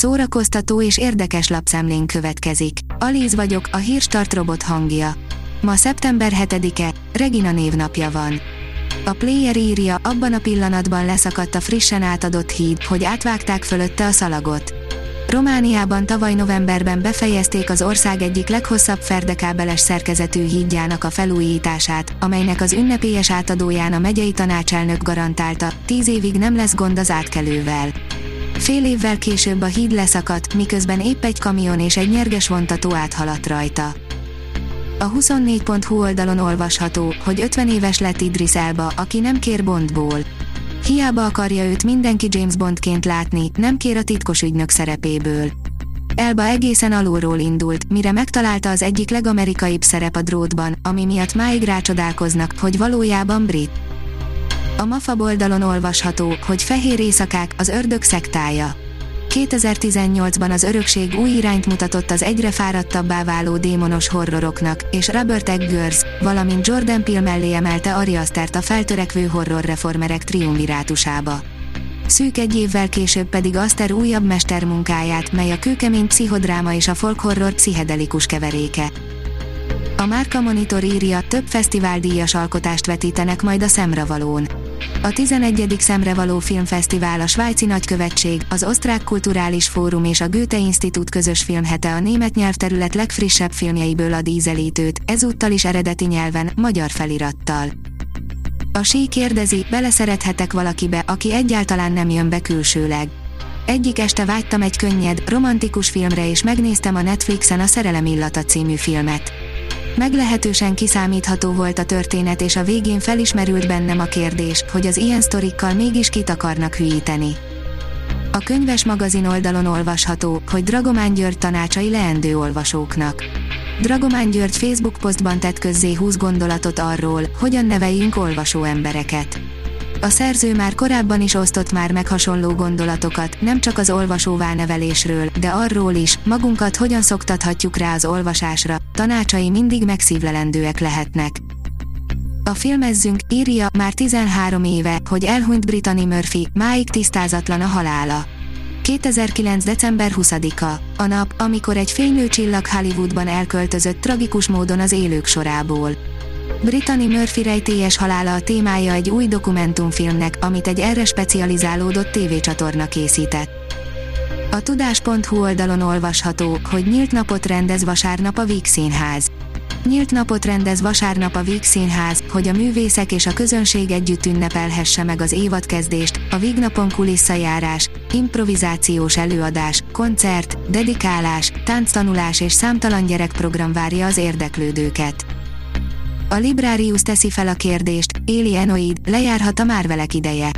szórakoztató és érdekes lapszemlén következik. Alíz vagyok, a hírstart robot hangja. Ma szeptember 7-e, Regina névnapja van. A player írja, abban a pillanatban leszakadt a frissen átadott híd, hogy átvágták fölötte a szalagot. Romániában tavaly novemberben befejezték az ország egyik leghosszabb ferdekábeles szerkezetű hídjának a felújítását, amelynek az ünnepélyes átadóján a megyei tanácselnök garantálta, tíz évig nem lesz gond az átkelővel. Fél évvel később a híd leszakadt, miközben épp egy kamion és egy nyerges vontató áthaladt rajta. A 24.hu oldalon olvasható, hogy 50 éves lett Idris Elba, aki nem kér Bondból. Hiába akarja őt mindenki James Bondként látni, nem kér a titkos ügynök szerepéből. Elba egészen alulról indult, mire megtalálta az egyik legamerikaibb szerep a drótban, ami miatt máig rácsodálkoznak, hogy valójában brit. A MAFA oldalon olvasható, hogy fehér éjszakák, az ördög szektája. 2018-ban az örökség új irányt mutatott az egyre fáradtabbá váló démonos horroroknak, és Robert Eggers, valamint Jordan Peele mellé emelte Ari Astert a feltörekvő horror reformerek triumvirátusába. Szűk egy évvel később pedig Aster újabb mestermunkáját, mely a kőkemény pszichodráma és a folk horror pszichedelikus keveréke. A Márka Monitor írja, több fesztiváldíjas alkotást vetítenek majd a szemravalón. A 11. Szemrevaló Filmfesztivál a Svájci Nagykövetség, az Osztrák Kulturális Fórum és a Goethe Institut közös filmhete a német nyelvterület legfrissebb filmjeiből ad ízelítőt, ezúttal is eredeti nyelven, magyar felirattal. A sí kérdezi, beleszerethetek valakibe, aki egyáltalán nem jön be külsőleg. Egyik este vágytam egy könnyed, romantikus filmre és megnéztem a Netflixen a Szerelem illata című filmet. Meglehetősen kiszámítható volt a történet és a végén felismerült bennem a kérdés, hogy az ilyen sztorikkal mégis kit akarnak hülyíteni. A könyves magazin oldalon olvasható, hogy Dragomán György tanácsai leendő olvasóknak. Dragomán György Facebook posztban tett közzé 20 gondolatot arról, hogyan neveljünk olvasó embereket. A szerző már korábban is osztott már meg hasonló gondolatokat, nem csak az olvasóvá nevelésről, de arról is, magunkat hogyan szoktathatjuk rá az olvasásra, tanácsai mindig megszívlelendőek lehetnek. A filmezzünk, írja, már 13 éve, hogy elhunyt Brittany Murphy, máig tisztázatlan a halála. 2009. december 20-a, a nap, amikor egy fénylő csillag Hollywoodban elköltözött tragikus módon az élők sorából. Brittany Murphy rejtélyes halála a témája egy új dokumentumfilmnek, amit egy erre specializálódott tévécsatorna készített. A tudás.hu oldalon olvasható, hogy nyílt napot rendez vasárnap a Víg Színház. Nyílt napot rendez vasárnap a Víg Színház, hogy a művészek és a közönség együtt ünnepelhesse meg az évadkezdést, a Víg napon kulisszajárás, improvizációs előadás, koncert, dedikálás, tánctanulás és számtalan gyerekprogram várja az érdeklődőket. A Librarius teszi fel a kérdést, Alienoid, lejárhat a Marvelek ideje.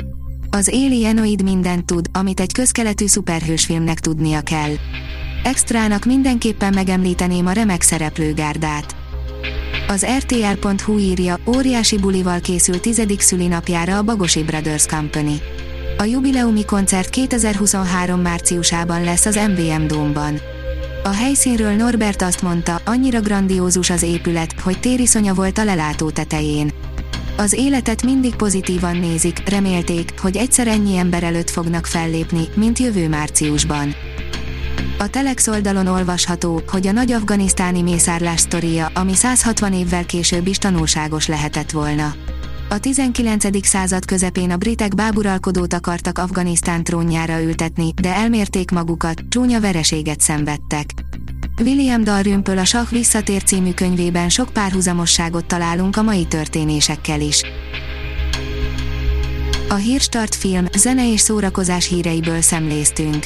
Az Alienoid mindent tud, amit egy közkeletű szuperhősfilmnek tudnia kell. Extrának mindenképpen megemlíteném a remek szereplőgárdát. Az RTL.hu írja, óriási bulival készül tizedik szülinapjára a Bagosi Brothers Company. A jubileumi koncert 2023 márciusában lesz az MVM Dómban. A helyszínről Norbert azt mondta, annyira grandiózus az épület, hogy tériszonya volt a lelátó tetején. Az életet mindig pozitívan nézik, remélték, hogy egyszer ennyi ember előtt fognak fellépni, mint jövő márciusban. A Telex oldalon olvasható, hogy a nagy afganisztáni mészárlás sztoria, ami 160 évvel később is tanulságos lehetett volna. A 19. század közepén a britek báburalkodót akartak Afganisztán trónjára ültetni, de elmérték magukat, csúnya vereséget szenvedtek. William Dalrymple a Sach visszatér című könyvében sok párhuzamosságot találunk a mai történésekkel is. A Hírstart film, zene és szórakozás híreiből szemléztünk.